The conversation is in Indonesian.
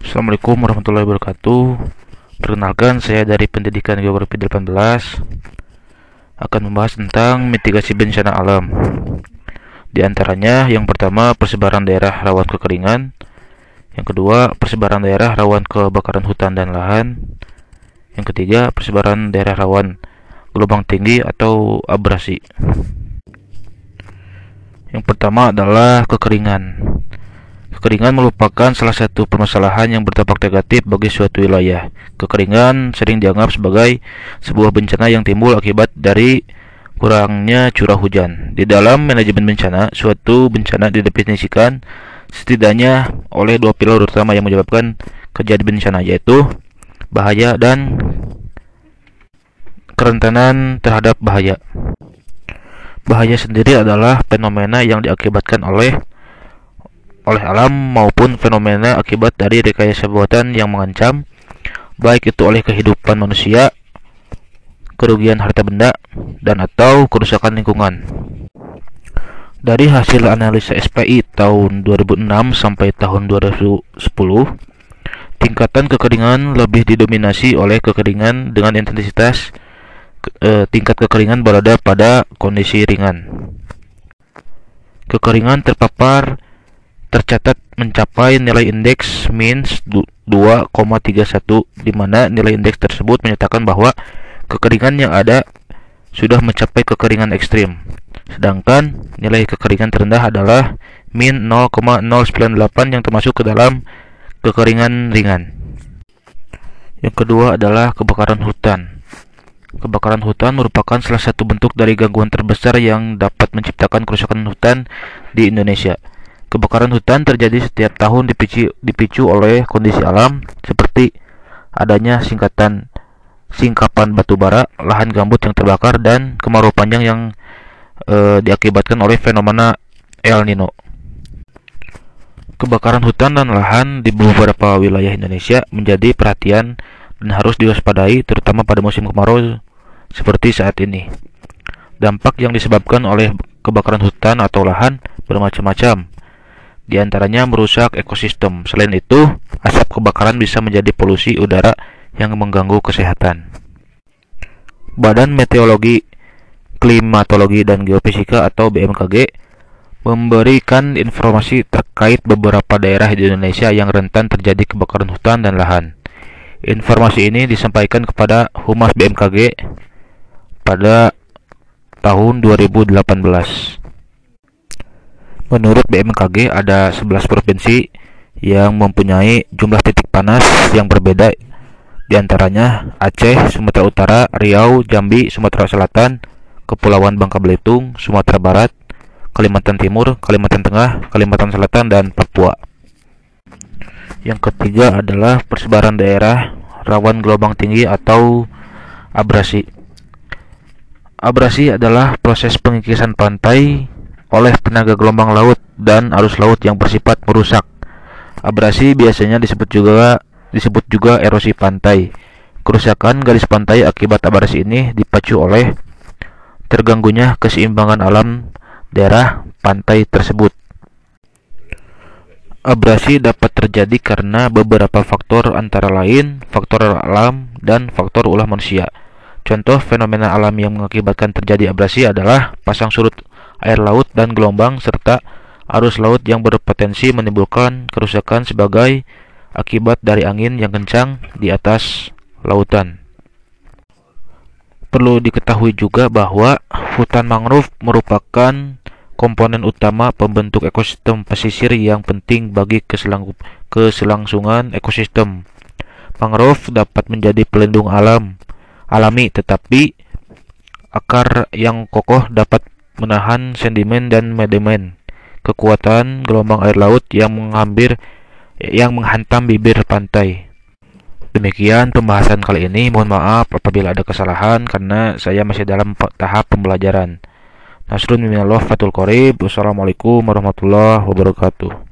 Assalamualaikum warahmatullahi wabarakatuh. Perkenalkan saya dari Pendidikan Geografi 18 Akan membahas tentang mitigasi bencana alam. Di antaranya yang pertama persebaran daerah rawan kekeringan. Yang kedua persebaran daerah rawan kebakaran hutan dan lahan. Yang ketiga persebaran daerah rawan gelombang tinggi atau abrasi. Yang pertama adalah kekeringan Kekeringan merupakan salah satu permasalahan yang berdampak negatif bagi suatu wilayah. Kekeringan sering dianggap sebagai sebuah bencana yang timbul akibat dari kurangnya curah hujan. Di dalam manajemen bencana, suatu bencana didefinisikan setidaknya oleh dua pilar utama yang menyebabkan kejadian bencana yaitu bahaya dan kerentanan terhadap bahaya. Bahaya sendiri adalah fenomena yang diakibatkan oleh oleh alam maupun fenomena akibat dari rekayasa buatan yang mengancam baik itu oleh kehidupan manusia, kerugian harta benda, dan atau kerusakan lingkungan. Dari hasil analisa SPI tahun 2006 sampai tahun 2010, tingkatan kekeringan lebih didominasi oleh kekeringan dengan intensitas eh, tingkat kekeringan berada pada kondisi ringan. Kekeringan terpapar tercatat mencapai nilai indeks min 2,31 di mana nilai indeks tersebut menyatakan bahwa kekeringan yang ada sudah mencapai kekeringan ekstrim. Sedangkan nilai kekeringan terendah adalah min 0,098 yang termasuk ke dalam kekeringan ringan. Yang kedua adalah kebakaran hutan. Kebakaran hutan merupakan salah satu bentuk dari gangguan terbesar yang dapat menciptakan kerusakan hutan di Indonesia. Kebakaran hutan terjadi setiap tahun dipicu, dipicu oleh kondisi alam seperti adanya singkatan singkapan batu bara, lahan gambut yang terbakar, dan kemarau panjang yang e, diakibatkan oleh fenomena El Nino. Kebakaran hutan dan lahan di beberapa wilayah Indonesia menjadi perhatian dan harus diwaspadai terutama pada musim kemarau seperti saat ini. Dampak yang disebabkan oleh kebakaran hutan atau lahan bermacam-macam, di antaranya merusak ekosistem. Selain itu, asap kebakaran bisa menjadi polusi udara yang mengganggu kesehatan. Badan Meteorologi, Klimatologi dan Geofisika atau BMKG memberikan informasi terkait beberapa daerah di Indonesia yang rentan terjadi kebakaran hutan dan lahan. Informasi ini disampaikan kepada Humas BMKG pada tahun 2018. Menurut BMKG ada 11 provinsi yang mempunyai jumlah titik panas yang berbeda di antaranya Aceh, Sumatera Utara, Riau, Jambi, Sumatera Selatan, Kepulauan Bangka Belitung, Sumatera Barat, Kalimantan Timur, Kalimantan Tengah, Kalimantan Selatan, dan Papua. Yang ketiga adalah persebaran daerah rawan gelombang tinggi atau abrasi. Abrasi adalah proses pengikisan pantai oleh tenaga gelombang laut dan arus laut yang bersifat merusak. Abrasi biasanya disebut juga disebut juga erosi pantai. Kerusakan garis pantai akibat abrasi ini dipacu oleh terganggunya keseimbangan alam daerah pantai tersebut. Abrasi dapat terjadi karena beberapa faktor antara lain faktor alam dan faktor ulah manusia. Contoh fenomena alam yang mengakibatkan terjadi abrasi adalah pasang surut air laut dan gelombang serta arus laut yang berpotensi menimbulkan kerusakan sebagai akibat dari angin yang kencang di atas lautan. Perlu diketahui juga bahwa hutan mangrove merupakan komponen utama pembentuk ekosistem pesisir yang penting bagi keselang keselangsungan ekosistem. Mangrove dapat menjadi pelindung alam alami tetapi akar yang kokoh dapat menahan sedimen dan medemen. Kekuatan gelombang air laut yang mengambil yang menghantam bibir pantai. Demikian pembahasan kali ini. Mohon maaf apabila ada kesalahan karena saya masih dalam tahap pembelajaran. Nasrun minallah fatul qorib. Wassalamualaikum warahmatullahi wabarakatuh.